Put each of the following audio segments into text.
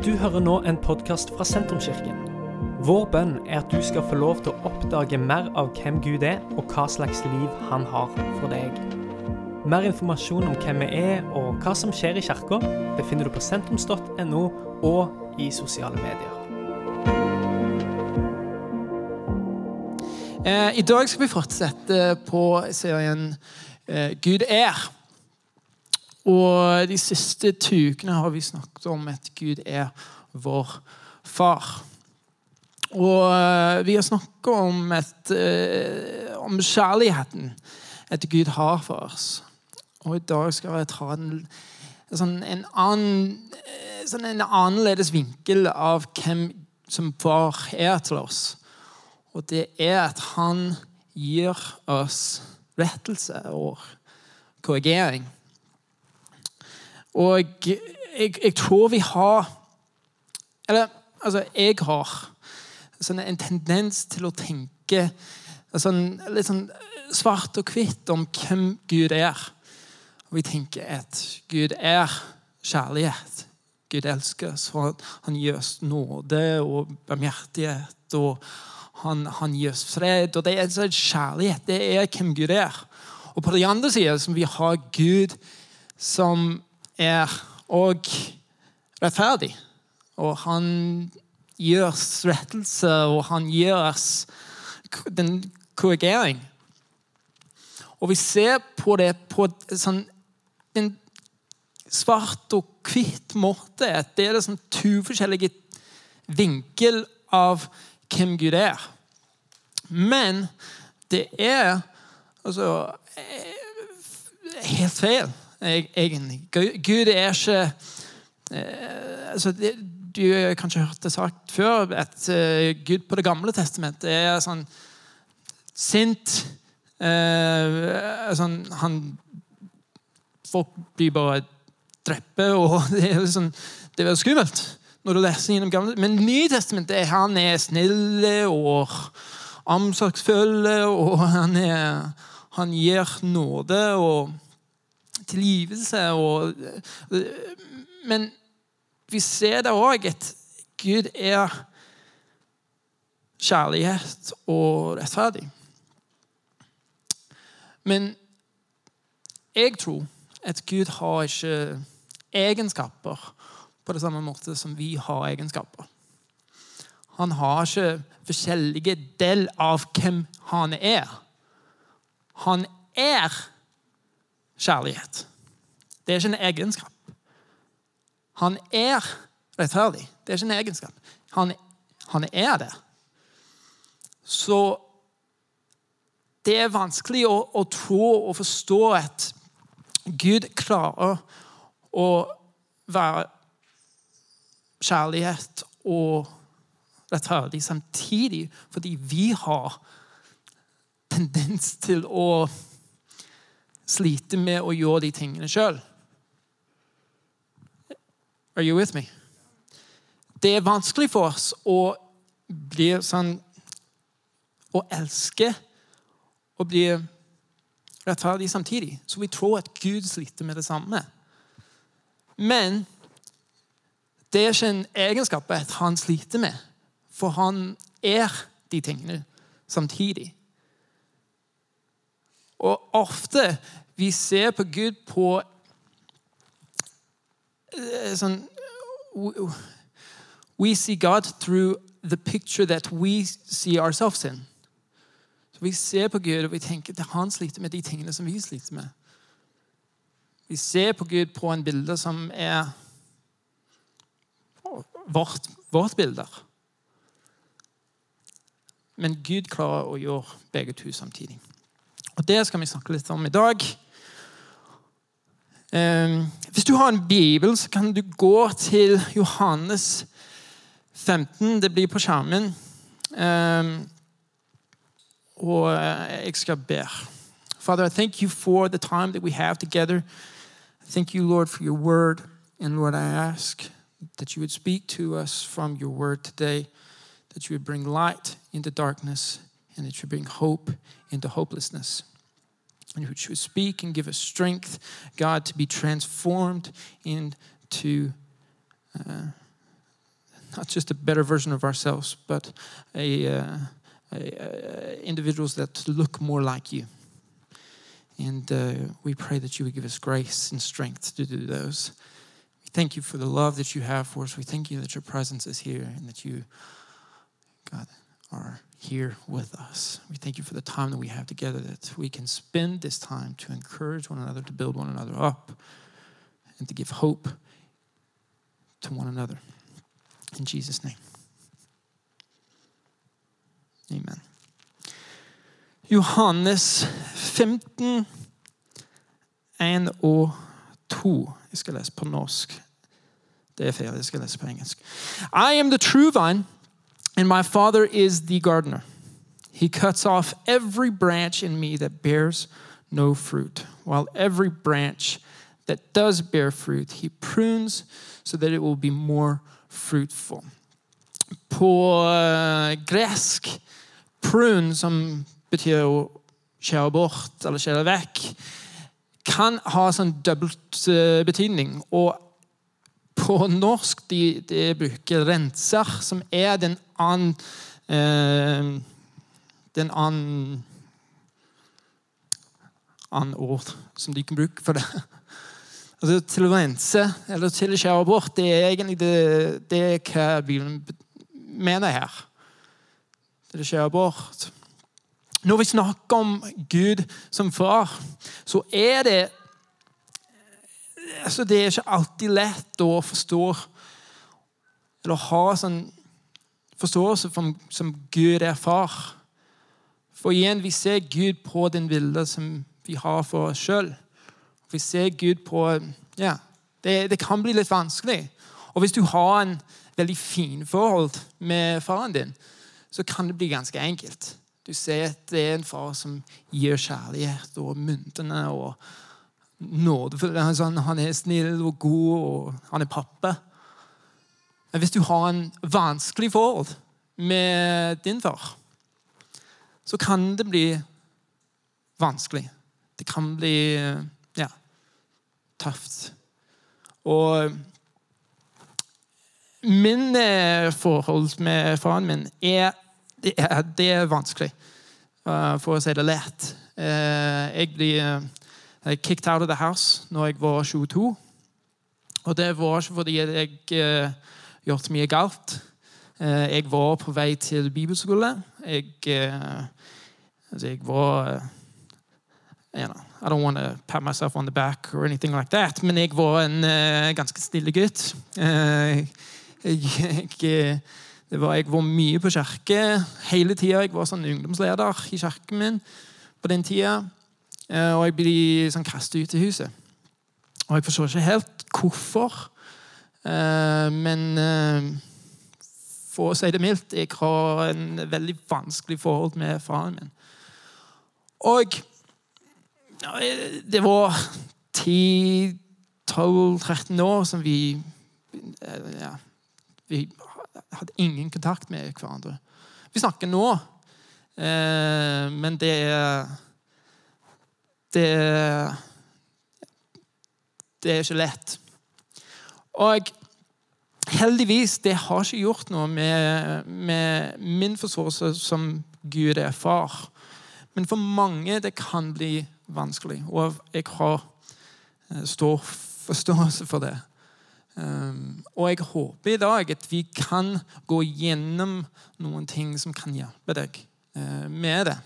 Du hører nå en podkast fra Sentrumskirken. Vår bønn er at du skal få lov til å oppdage mer av hvem Gud er, og hva slags liv han har for deg. Mer informasjon om hvem vi er og hva som skjer i kirka, befinner du på sentrums.no og i sosiale medier. Eh, I dag skal vi fortsette på serien eh, Gud er. Og de siste ukene har vi snakket om at Gud er vår far. Og eh, vi har snakket om, et, eh, om kjærligheten at Gud har for oss. Og i dag skal jeg ta en, sånn, en, annen, eh, sånn en annerledes vinkel av hvem som far er til oss. Og det er at han gir oss rettelse og korrigering. Og jeg, jeg tror vi har Eller altså, jeg har sånn en tendens til å tenke sånn, litt sånn svart og hvitt om hvem Gud er. Og vi tenker at Gud er kjærlighet. Gud elsker oss. Han gir oss nåde og barmhjertighet. og han, han, gir oss fred. og Det er sånn kjærlighet. Det er hvem Gud er. Og på den andre sida vi har Gud som er og rettferdig. Og han oss rettelse, og han gir oss den korrigering. Og vi ser på det på sånn, en svart og hvitt måte. Det er sånn to forskjellige vinkel av hvem Gud er. Men det er altså helt feil, egentlig. Gud er ikke eh, altså Du har kanskje hørt det sagt før at uh, Gud på Det gamle testamentet er sånn sint uh, sånn, han, Folk blir bare drept, og det er sånn, det er skummelt når du leser gjennom gamle Men Nytestamentet han er snill og omsorgsfull, og han, er, han gir nåde og tilgivelse. Og, men vi ser da òg at Gud er kjærlighet og rettferdig. Men jeg tror at Gud har ikke egenskaper på det samme måte som vi har egenskaper. Han har ikke forskjellige del av hvem han er. Han er kjærlighet. Det er ikke en egenskap. Han er rettferdig. Det er ikke en egenskap. Han, han er det. Så det er vanskelig å, å tro og forstå at Gud klarer å være kjærlighet og rettferdig samtidig, fordi vi har tendens til å slite med å gjøre de tingene sjøl. Are you with me? Det er vanskelig for oss å bli sånn Å elske og bli rettferdig samtidig. Så vi tror at Gud sliter med det samme. Men det er ikke en egenskap at han sliter med, for han er de tingene samtidig. Og ofte vi ser på Gud på eh, sånn We see God through the picture that we see ourselves in. Så Vi ser på Gud og vi tenker at han sliter med de tingene som vi sliter med. Vi ser på Gud på en bilde som er vårt, vårt bilde. Men Gud klarer å gjøre begge to samtidig. Og Det skal vi snakke litt om i dag. Ehm, hvis du har en bibel, så kan du gå til Johannes 15. Det blir på skjermen. Ehm, og eh, jeg skal be. Father, I thank you for the time that we have together. Thank you, Lord, for your word. And Lord, I ask that you would speak to us from your word today, that you would bring light into darkness, and that you would bring hope into hopelessness. And you would speak and give us strength, God, to be transformed into uh, not just a better version of ourselves, but a, uh, a, a individuals that look more like you. And uh, we pray that you would give us grace and strength to do those. We thank you for the love that you have for us. We thank you that your presence is here and that you, God, are here with us. We thank you for the time that we have together, that we can spend this time to encourage one another, to build one another up, and to give hope to one another. In Jesus' name. Amen. Johannes 15, 1 og 2. Jeg skal lese på norsk. Det er. Jeg skal lese på engelsk. I am the true vine, and my father is the gardener. He cuts off every branch in me that bears no fruit, while every branch that does bear fruit, he prunes so that it will be more fruitful. På gresk prune, som betyr å skjære bort eller skjære vekk, kan ha sånn dobbelt uh, betydning. Og på norsk de, de bruker renser, som er den annen er en annen annen ord som de kan bruke for det. Altså, til å rense eller til å skjære bort, det er egentlig det, det er hva Bibelen mener her. Til å skjære bort. Når vi snakker om Gud som far, så er det altså Det er ikke alltid lett å forstå eller ha sånn forståelse for, som Gud er far. For igjen, vi ser Gud på den bildet som vi har for oss sjøl. Vi ser Gud på Ja, det, det, kan bli litt vanskelig. Og hvis du har en veldig fin forhold med faren din, så kan det bli ganske enkelt. Du ser at det er en far som gir kjærlighet og myntene og nådefull. Sånn, han er snill og god, og han er pappa. Hvis du har en vanskelig forhold med din far, så kan det bli vanskelig. Det kan bli ja, tøft. Og min eh, forhold med faren min er det er, det er vanskelig, uh, for å si det lett. Uh, jeg ble kicked out of the house når jeg var 22. Og det var ikke fordi jeg gjort mye galt. jeg var på vei til bibelskole. Jeg, altså jeg var you know, I don't want to pat myself on the back or anything like that, men jeg var en ganske stille gutt. Uh, jeg, jeg, var, jeg, var, mye på kirke hele tida. Jeg var sånn ungdomsleder i kirken min på den tida. Og jeg ble sånn kastet ut i huset. Og jeg forstår ikke helt hvorfor. Men for å si det mildt, jeg har en veldig vanskelig forhold med faren min. Og det var 10-12-13 år som vi ja, Vi hadde ingen kontakt med hverandre. Vi snakker nå, eh, men det Det Det er ikke lett. Og heldigvis, det har ikke gjort noe med, med min forståelse som Gud er far. Men for mange det kan bli vanskelig. Og jeg har eh, stor forståelse for det. Um, og jeg håper i dag at vi kan gå gjennom noen ting som kan hjelpe deg uh, med det.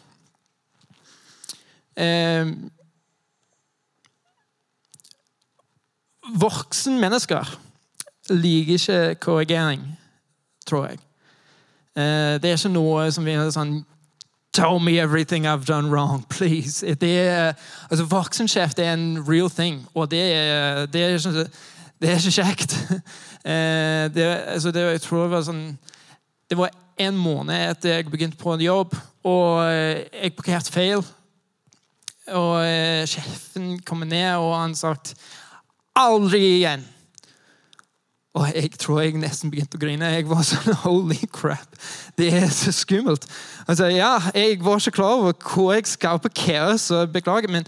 Um, Voksne mennesker liker ikke korrigering, tror jeg. Uh, det er ikke noe som er sånn Tell me everything I've done wrong, please. Det er, altså, Voksenkjeft er en real thing, og det er, det er, ikke, det er ikke kjekt. Eh, det, altså, det, jeg tror det var sånn Det var en måned etter jeg begynte på en jobb, og eh, jeg parkerte feil. Og eh, sjefen kom ned, og han sa 'aldri igjen'. Og jeg tror jeg nesten begynte å grine. Jeg var sånn Holy crap! Det er så skummelt. Altså, ja, Jeg var ikke klar over hvor jeg skal kaos, og beklager. Men,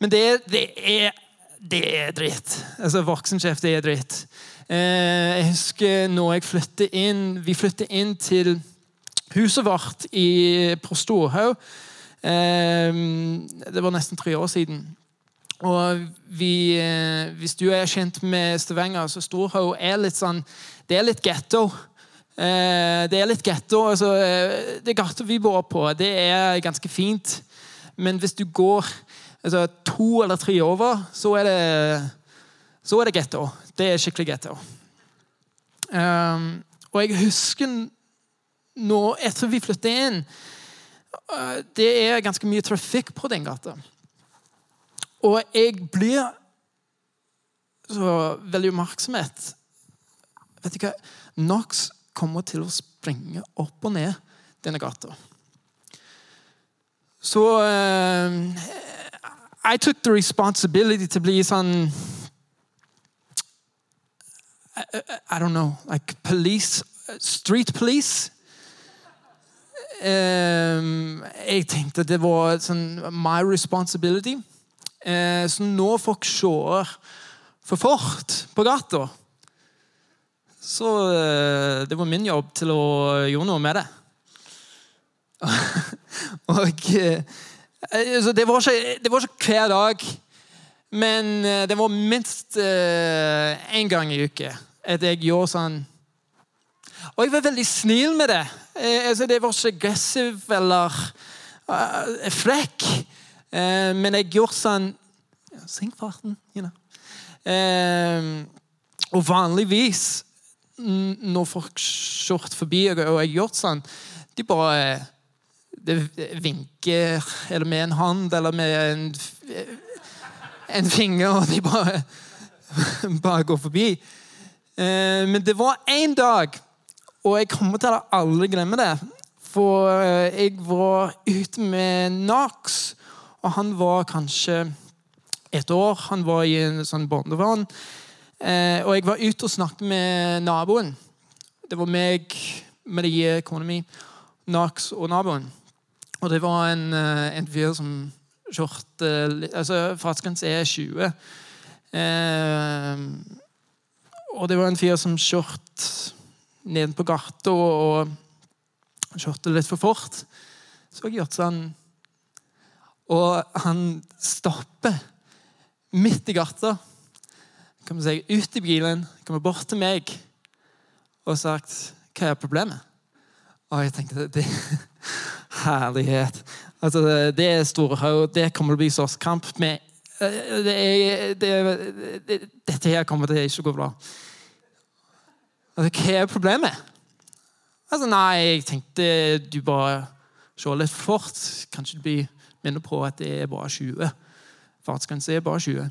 men det, det, er, det er dritt. Altså, Voksenkjeft er dritt. Eh, jeg husker når jeg flyttet inn Vi flyttet inn til huset vårt i, på Storhaug. Eh, det var nesten tre år siden. Og vi, eh, Hvis du er kjent med Stavanger, så Storhaug er litt sånn Det er litt getto. Eh, det er litt getto. Altså, eh, det gata vi bor på, det er ganske fint. Men hvis du går altså, to eller tre over, så er det, så er det getto. Det er skikkelig getto. Um, og jeg husker nå, etter vi flyttet inn Det er ganske mye trafikk på den gata. Og jeg blir så veldig oppmerksomhet Vet du hva? Nox kommer til å springe opp og ned denne gata. Så uh, I took the responsibility to bli sånn I, I don't know, like police, street police. Um, jeg tenkte det var sånn my responsibility. Uh, så nå folk ser for fort på gata, så eh, det var min jobb til å gjøre noe med det. Og uh, det, var ikke, det var ikke hver dag, men det var minst én gang i uke at jeg gjorde sånn Og jeg var veldig snill med det. Altså, det var ikke aggressiv eller uh, frekk. Uh, men jeg gjorde sånn Senk farten, you know. eh, og vanligvis når folk kjørte forbi og jeg gjort sånn, de bare de vinker eller med en hånd eller med en, en finger, og de bare, bare går forbi. Eh, men det var én dag, og jeg kommer til å aldri glemme det. For jeg var ute med Nox, og han var kanskje et år. Han var i en sånn barnevogn. Eh, og jeg var ute og snakket med naboen. Det var meg, Marie, kona mi, Nax og naboen. Og det var en, en fyr som kjørte altså Fartsgrense er 20. Eh, og det var en fyr som kjørte ned på gata og kjørte litt for fort. Så jeg gjorde sånn Og han stopper midt i gata. Kommer seg ut i bilen, kommer bort til meg og sagt 'Hva er problemet?' Og jeg tenkte det, Herlighet. Altså, det er Storhaug. Det kommer til å bli slåsskamp med det er, det, det, dette her kommer til å ikke gå bra. Altså, hva er problemet? Altså, nei, jeg tenkte du bare kjører litt fort. Kanskje du blir minnet på at det er bare 20. Fartsgrense er bare 20.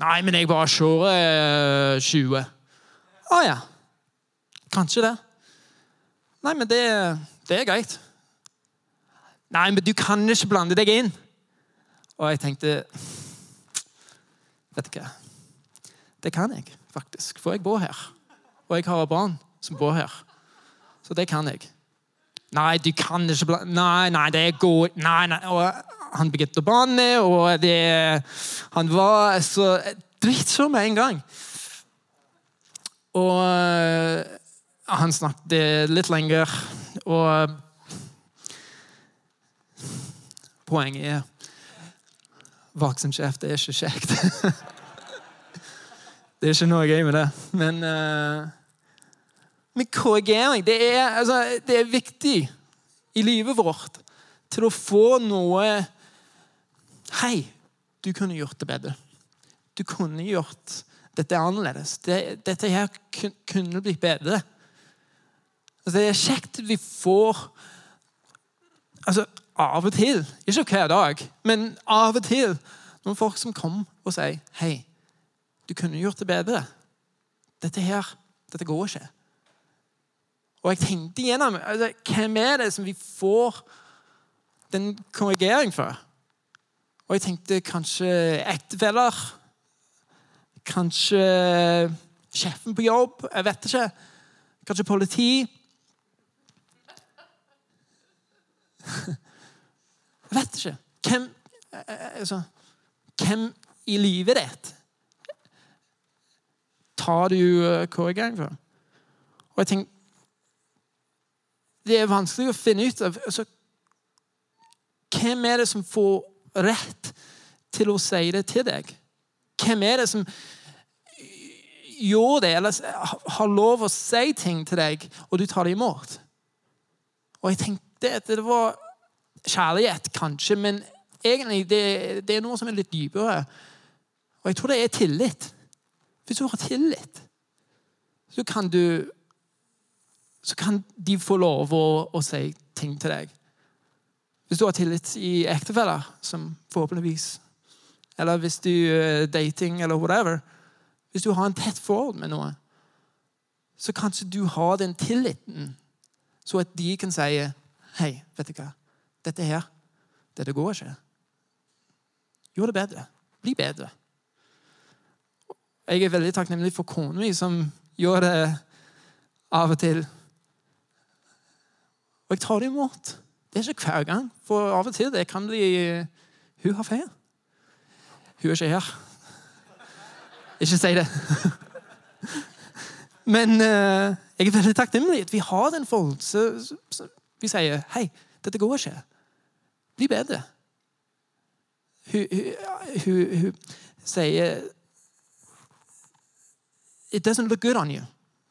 Nei, men jeg bare kjører 20. Å ja. Kanskje det. Nei, men det, det er greit. Nei, men du kan ikke blande deg inn. Og jeg tenkte Vet du hva? Det kan jeg faktisk, for jeg bor her. Og jeg har barn som bor her. Så det kan jeg. Nei, du kan ikke bla... Nei, nei, det går Nei, nei. Og han begynte å banne, og det Han var så dritsur med en gang. Og han snakket litt lenger, og Poenget er Voksenkjeft er ikke kjekt. det er ikke noe gøy med det. Men, uh, men korrigering det er, altså, det er viktig i livet vårt til å få noe Hei, du kunne gjort det bedre. Du kunne gjort dette annerledes. Det, dette her kunne blitt bedre. Altså, det er kjekt vi får altså, av og til, ikke hver dag, men av og til, noen folk som kommer og sier 'Hei, du kunne gjort det bedre. Dette her, dette går ikke.' Og jeg tenkte igjennom altså, hvem er det som vi får den korrigering fra? Og jeg tenkte kanskje ektefeller. Kanskje sjefen på jobb. Jeg vet ikke. Kanskje politi. Jeg vet ikke. Hvem, altså, hvem i livet ditt tar du korrigeringen korrigering for. Og jeg tenker Det er vanskelig å finne ut av altså, Hvem er det som får rett til å si det til deg? Hvem er det som gjør det, eller har lov å si ting til deg, og du tar det imot? Og jeg tenkte at det var kjærlighet, kanskje, men egentlig det, det er noe som er litt dypere. Og jeg tror det er tillit. Hvis du har tillit, så kan du Så kan de få lov å, å si ting til deg. Hvis du har tillit i ektefeller, som forhåpentligvis Eller hvis du er dating, eller whatever. Hvis du har en tett forhold med noen, så kanskje du har den tilliten, så at de kan si Hei, vet du hva? Dette her, dette går ikke. Gjør det bedre. Bli bedre. Jeg er veldig takknemlig for kona mi, som gjør det av og til. Og jeg tar det imot. Det er ikke hver gang, for av og til det kan bli Hun har feil. Hun er ikke her. Ikke si det. Men uh, jeg er veldig takknemlig at vi har den følelsen. Vi sier 'Hei, dette går ikke. Bli bedre'. Hun, hun, hun, hun sier 'It doesn't look good on you'.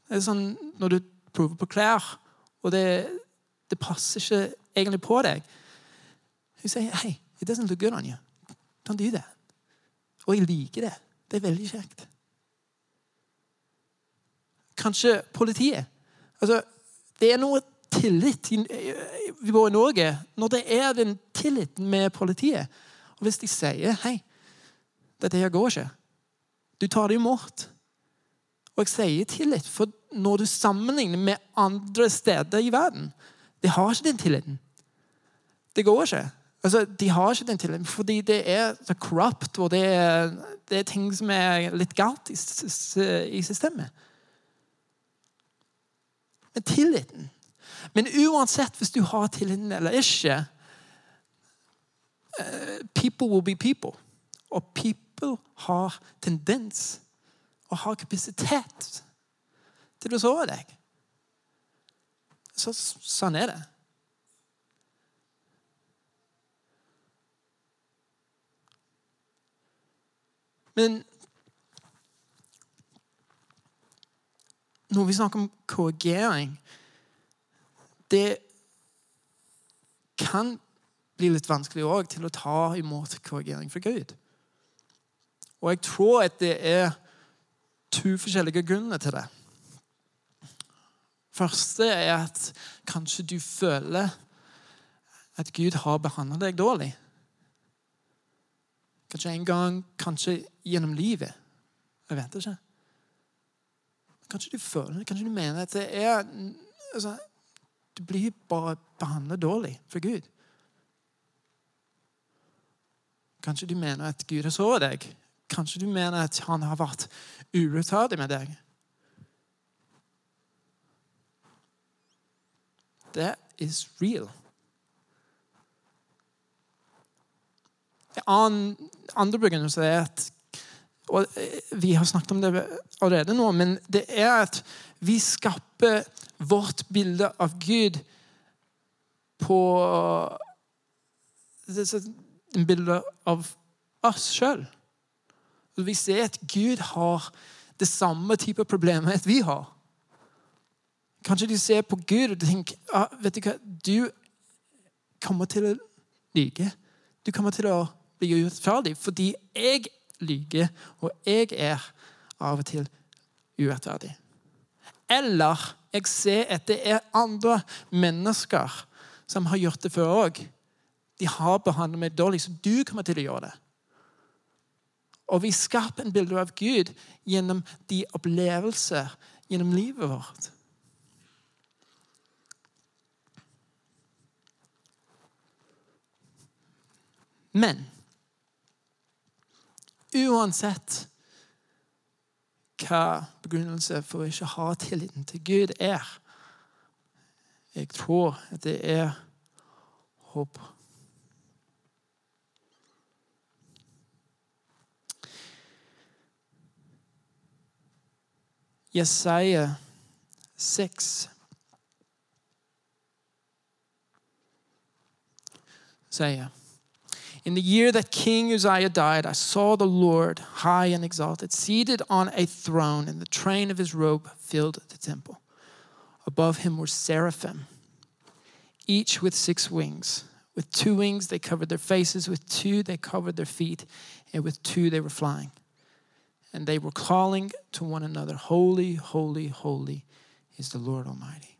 Det er sånn Når du prøver på klær, og det, det passer ikke egentlig på deg Hun sier 'Hei, it doesn't look good on you'. Don't do that. Og jeg liker det. Det er veldig kjekt. Kanskje politiet. Altså, det er noe tillit i, i Norge når det er den tilliten med politiet. Og Hvis de sier 'Hei, dette her går ikke', du tar det imot. Og jeg sier tillit, for når du sammenligner med andre steder i verden De har ikke den tilliten. Det går ikke. Altså, de har ikke den tilliten fordi det er så corrupt, og det er, det er ting som er litt galt i, i systemet. Men tilliten Men uansett hvis du har tilliten eller ikke uh, People will be people. Og people har tendens og har kapasitet til å sove deg. Så, sånn er det. Men når vi snakker om korrigering Det kan bli litt vanskelig òg til å ta imot korrigering fra Gud. Og jeg tror at det er to forskjellige grunner til det. Første er at kanskje du føler at Gud har behandlet deg dårlig. Kanskje en gang, kanskje gjennom livet. Jeg vet ikke. Kanskje du føler kanskje du mener at det er altså, Du blir bare behandlet dårlig for Gud. Kanskje du mener at Gud har såret deg. Kanskje du mener at han har vært urettferdig med deg. That is real. En andre begrunnelse er at og Vi har snakket om det allerede nå, men det er at vi skaper vårt bilde av Gud på en bilde av oss sjøl. Vi ser at Gud har det samme type problemet vi har. Kanskje de ser på Gud og tenker ah, vet du hva, du kommer til å lyge. Du kommer til å bli urettferdig fordi jeg lyger, og jeg er av og til urettferdig. Eller jeg ser at det er andre mennesker som har gjort det før òg. De har behandlet meg dårlig, så du kommer til å gjøre det. Og vi skaper en bilde av Gud gjennom de opplevelser gjennom livet vårt. Men uansett hva begrunnelse for å ikke ha tilliten til Gud er, jeg tror at det er håp. Jesaja 6 Isaiah. In the year that King Uzziah died, I saw the Lord high and exalted, seated on a throne, and the train of his robe filled the temple. Above him were seraphim, each with six wings. With two wings they covered their faces, with two they covered their feet, and with two they were flying. And they were calling to one another, Holy, holy, holy is the Lord Almighty.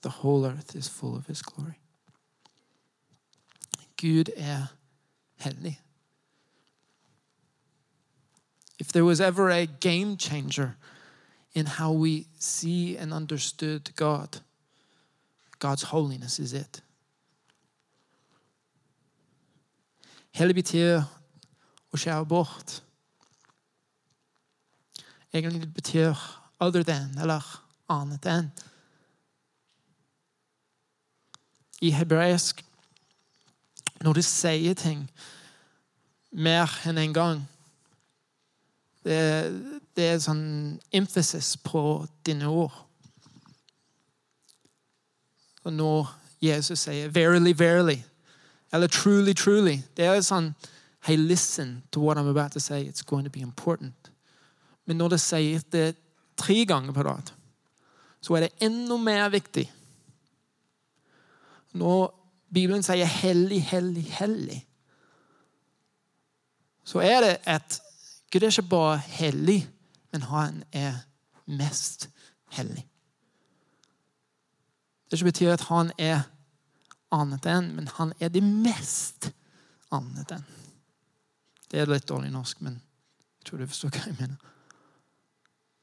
The whole earth is full of his glory. Gud er hellig. If there was ever a game changer in how we see and understood God, God's holiness is it. Hellig betyr å skjære bort. Egentlig betyr other than, eller annet enn. I hebraisk, når du sier ting mer enn én en gang det, det, er sånn emphasis på dine ord. Og når Jesus sier 'verily, verily', eller 'truly, truly', det er sånn Hey, listen to what I'm about to say. It's going to be important. Men når det sier det tre ganger på rad, så er det enda mer viktig. Når Bibelen sier 'hellig, hellig, hellig', så er det at Gud er ikke bare hellig, men han er mest hellig. Det ikke betyr at han er annet enn, men han er det mest annet enn. Det er litt dårlig norsk, men jeg tror du forstår hva jeg mener.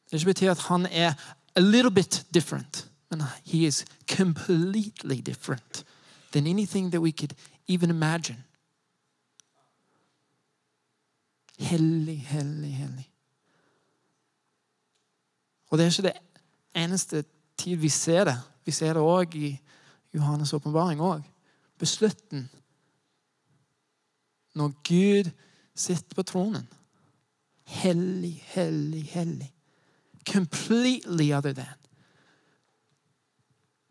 Det ikke betyr at han er a little bit different, men he is completely different than anything that we could even imagine. Hellig, hellig, hellig. Og det er ikke det eneste tid vi ser det. Vi ser det òg i Johannes' åpenbaring. Beslutten. Når Gud sitter på tronen. Hellig, hellig, hellig. Completely other than.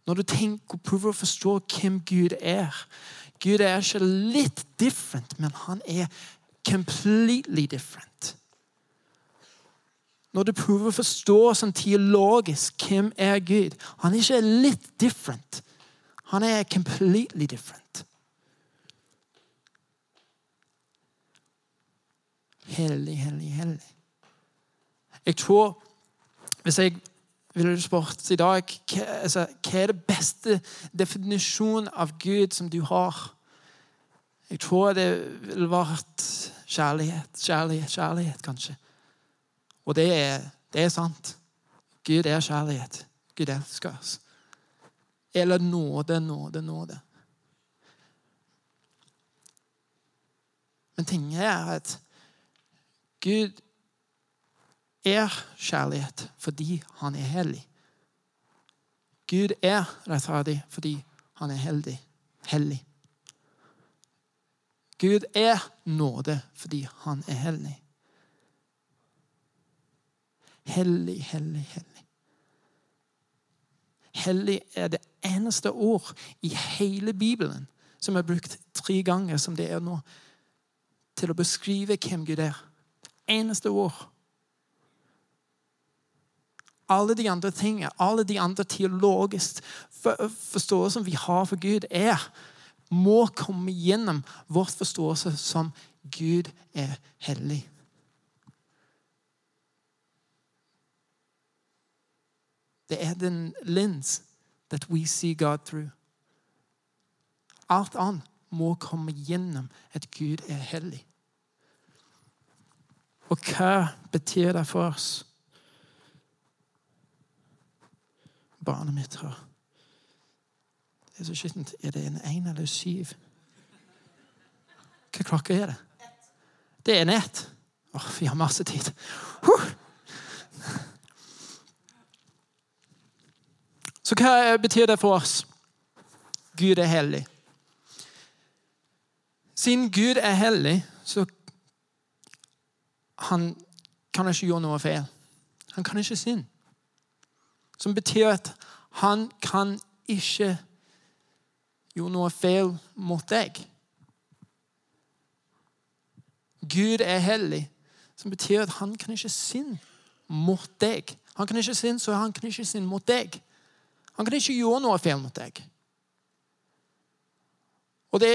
Når du tenker og prøver å forstå hvem Gud er Gud er ikke litt different, men han er completely different. Når du prøver å forstå sånn teologisk hvem er Gud Han er ikke litt different. Han er completely different. Hellig, hellig, hellig. Jeg tror Hvis jeg ville spurt i dag hva, altså, hva er det beste definisjonen av Gud som du har? Jeg tror det ville vært kjærlighet, kjærlighet, kjærlighet, kanskje. Og det er, det er sant. Gud er kjærlighet. Gud elsker oss. Eller nåde, nåde, nåde. Men tingen er at Gud er kjærlighet fordi han er hellig. Gud er rettferdig fordi han er heldig. hellig. Gud er nåde fordi han er hellig. Hellig, hellig, hellig. Hellig er det eneste ord i hele Bibelen som er brukt tre ganger som det er nå, til å beskrive hvem Gud er. Eneste ord alle de andre tingene, alle de andre teologiske forståelsene vi har for Gud, er må komme gjennom vårt forståelse som Gud er hellig. Det er den lens that we see God through. Alt annet må komme gjennom at Gud er hellig. Og hva betyr det for oss? Barnet mitt har Det er så skittent. Er det en én eller syv? Hva klokke er det? Det er en ett. Åh, vi har masse tid. Huh. Så hva betyr det for oss? Gud er hellig. Siden Gud er hellig, så han kan ikke gjøre noe feil. Han kan ikke synde. Som betyr at han kan ikke gjøre noe feil mot deg. Gud er hellig, som betyr at han kan ikke synde mot deg. Han kan ikke synde, så han kan ikke synde mot deg. Han kan ikke gjøre noe feil mot deg. Og det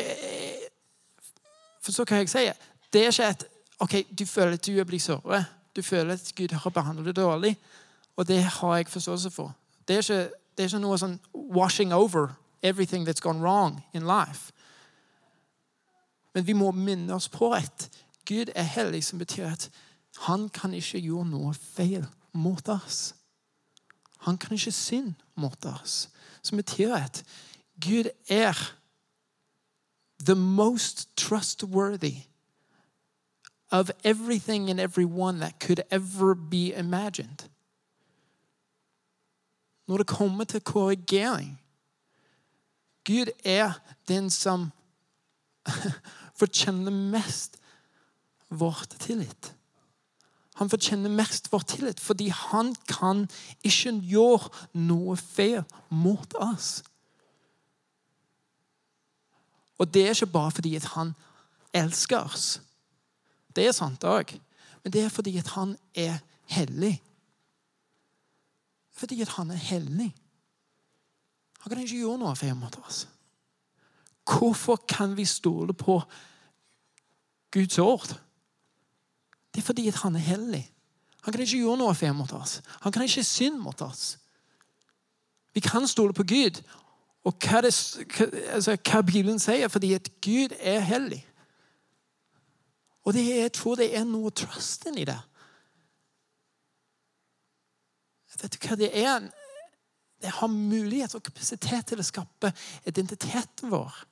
For så kan jeg si Det er ikke at ok, du føler at du er blitt såret. Du føler at Gud har behandlet deg dårlig. Og det har jeg forståelse for. Det er ikke, det er ikke noe over everything that's gone wrong in life. Men vi må minne oss på at Gud er hellig, som betyr at han kan ikke gjøre noe feil mot oss. Han kan ikke synde mot oss. Som betyr at Gud er the most trustworthy of everything and everyone that could ever be imagined. Når det kommer til korrigering Gud er den som fortjener mest vår tillit. Han fortjener mest vår tillit fordi han kan ikke gjøre noe feil mot oss. Og det er ikke bare fordi han elsker oss. Det er sant òg. Men det er fordi han er hellig. Fordi at han er hellig. Han kan ikke gjøre noe feil mot oss. Hvorfor kan vi stole på Guds ord? Det er fordi at han er hellig. Han kan ikke gjøre noe feil mot oss. Han kan ikke synde mot oss. Vi kan stole på Gud. Og hva, det, hva, altså, hva Bibelen sier, fordi at Gud er hellig. Og det, jeg tror det er noe trust i det. Vet du hva det er? Det har mulighet og kapasitet til å skape identiteten vår.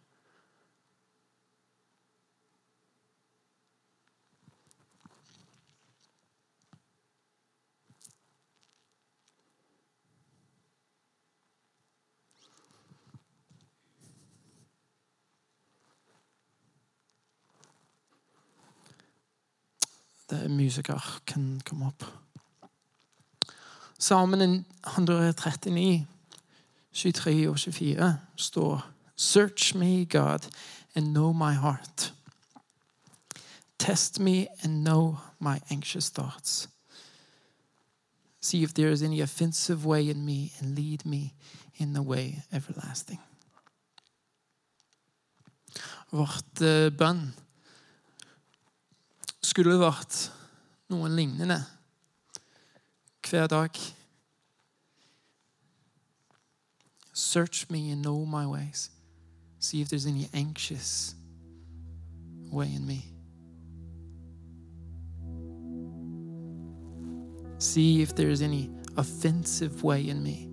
Er musiker kan komme opp. Salmen 139, 23 og 24 står Search me, God, and know my heart. Test me and know my anxious thoughts. See if there is any offensive way in me, and lead me in the way everlasting. Vårt uh, bønn skulle vært noen lignende hver dag. Search me and know my ways. See if there's any anxious way in me. See if there's any offensive way in me.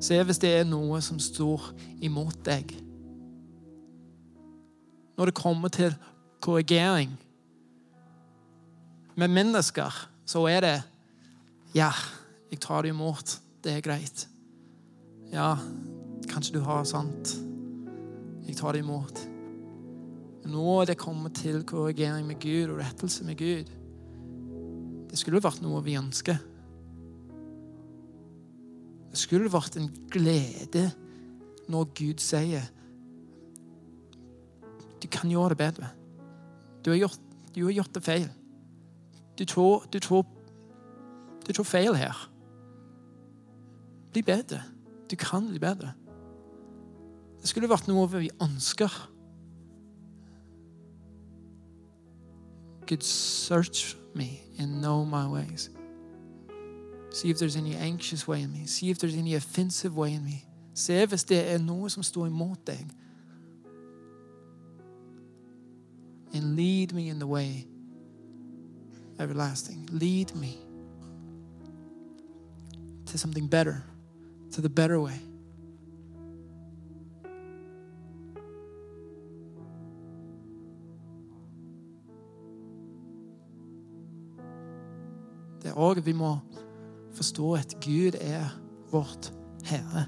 Se hvis det er noe som står imot deg. Når det kommer til korrigering med mennesker, så er det Ja, jeg tar det imot. Det er greit. Ja, kanskje du har sant. Jeg tar det imot. Nå det kommer til korrigering med Gud og rettelse med Gud. Det skulle vært noe vi ønsker. Det skulle vært en glede når Gud sier Du kan gjøre det bedre. Du har gjort, du har gjort det feil. Du tror, du tror, du tror feil her. Bli bedre. Du kan bli bedre. Det skulle vært noe vi ønsker. Could search me and know my ways. See if there's any anxious way in me. See if there's any offensive way in me. Se hvis det er noe som står imot deg. And lead me in the way everlasting. Lead me to something better, to the better way. Det er òg vi må forstå at Gud er vårt Herre.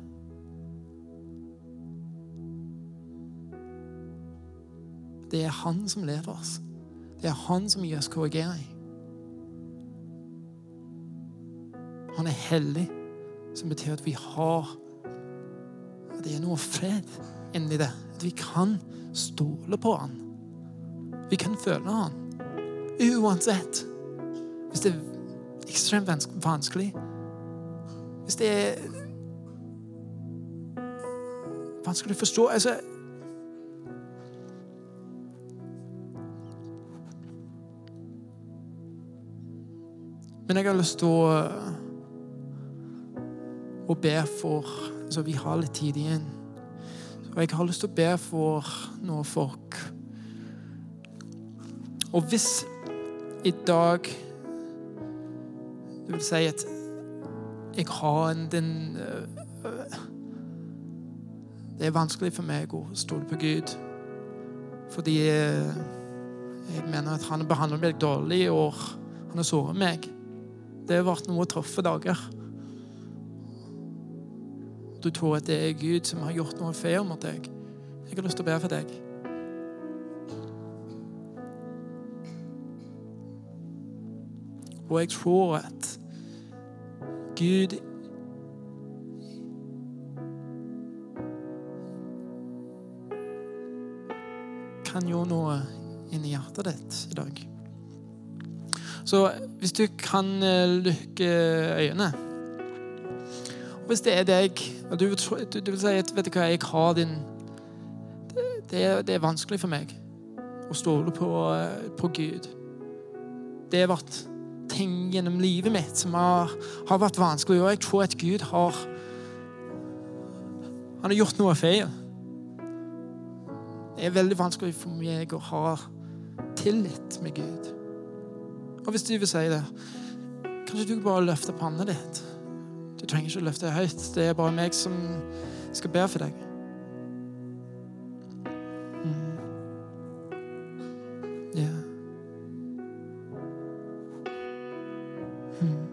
Det er Han som leder oss. Det er Han som gir oss korrigering. Han er hellig, som betyr at vi har At det er noe fred inni det. At vi kan stole på han. Vi kan føle han. Uansett. Hvis det er ekstremt vanskelig. Hvis det er vanskelig å forstå altså, Men jeg har lyst til å, å be for Så vi har litt tid igjen. Og jeg har lyst til å be for noen folk. Og hvis i dag Du vil si at jeg har en den Det er vanskelig for meg å stole på Gud. Fordi jeg mener at han behandler meg dårlig, og han har såret meg. Det har vært noen tøffe dager. Du tror at det er Gud som har gjort noe feil mot deg. Jeg har lyst til å be for deg. Og jeg tror at Gud kan gjøre noe inni hjertet ditt i dag. Så hvis du kan eh, lukke øynene Hvis det er deg, og du, du vil si at vet du hva, jeg har din det det er vanskelig for meg å stole på, eh, på Gud. Det har vært ting gjennom livet mitt som har, har, vært vanskelig, og jeg tror at Gud har Han har gjort noe feil. Det er veldig vanskelig for meg å ha tillit med Gud. Og hvis du vil si det, kanskje du bare løfter pannet ditt. Du trenger ikke å løfte det høyt. Det er bare meg som skal be for deg. Mm. Yeah. Mm.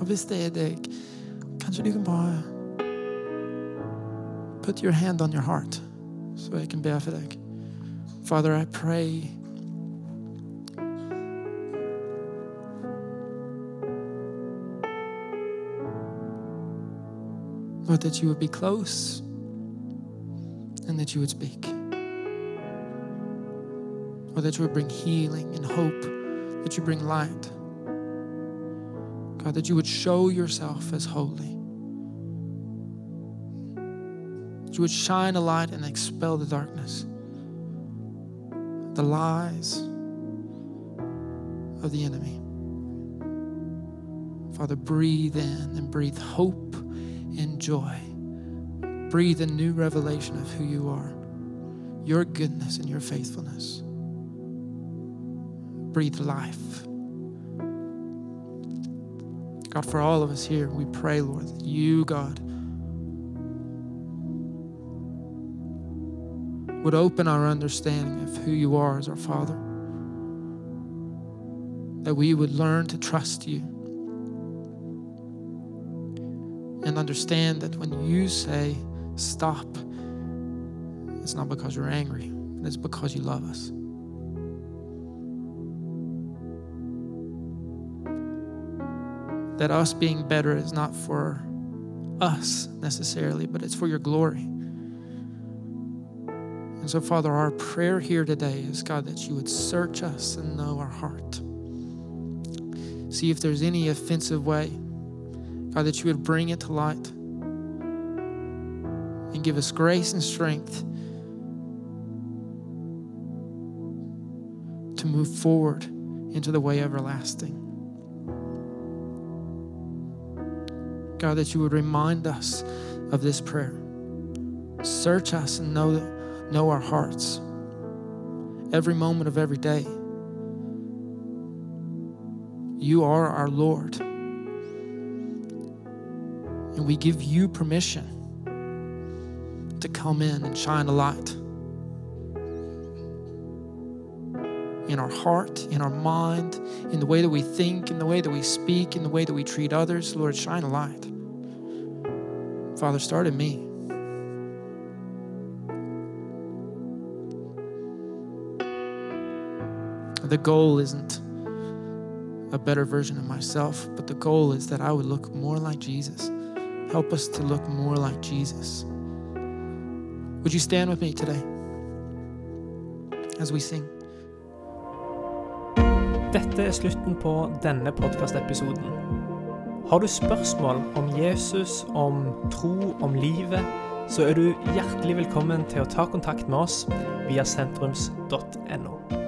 Og hvis det er deg, kanskje du kan bare Put your hand on your heart så jeg kan be for deg. Father, I pray Lord, that you would be close and that you would speak. Or that you would bring healing and hope, that you bring light. God, that you would show yourself as holy. That you would shine a light and expel the darkness, the lies of the enemy. Father, breathe in and breathe hope and joy. Breathe a new revelation of who you are, your goodness and your faithfulness. Breathe life. God, for all of us here, we pray, Lord, that you, God, would open our understanding of who you are as our Father. That we would learn to trust you understand that when you say stop, it's not because you're angry, it's because you love us. That us being better is not for us necessarily, but it's for your glory. And so, Father, our prayer here today is, God, that you would search us and know our heart. See if there's any offensive way. God, that you would bring it to light and give us grace and strength to move forward into the way everlasting. God, that you would remind us of this prayer. Search us and know know our hearts every moment of every day. You are our Lord. And we give you permission to come in and shine a light in our heart, in our mind, in the way that we think, in the way that we speak, in the way that we treat others. Lord, shine a light. Father, start in me. The goal isn't a better version of myself, but the goal is that I would look more like Jesus. Help us to look more like Jesus. Would you stand with me today as we sing? Dette er slutten på denne podkastepisoden. Har du spørsmål om Jesus, om tro, om livet, så er du hjertelig velkommen til å ta kontakt med oss via sentrums.no.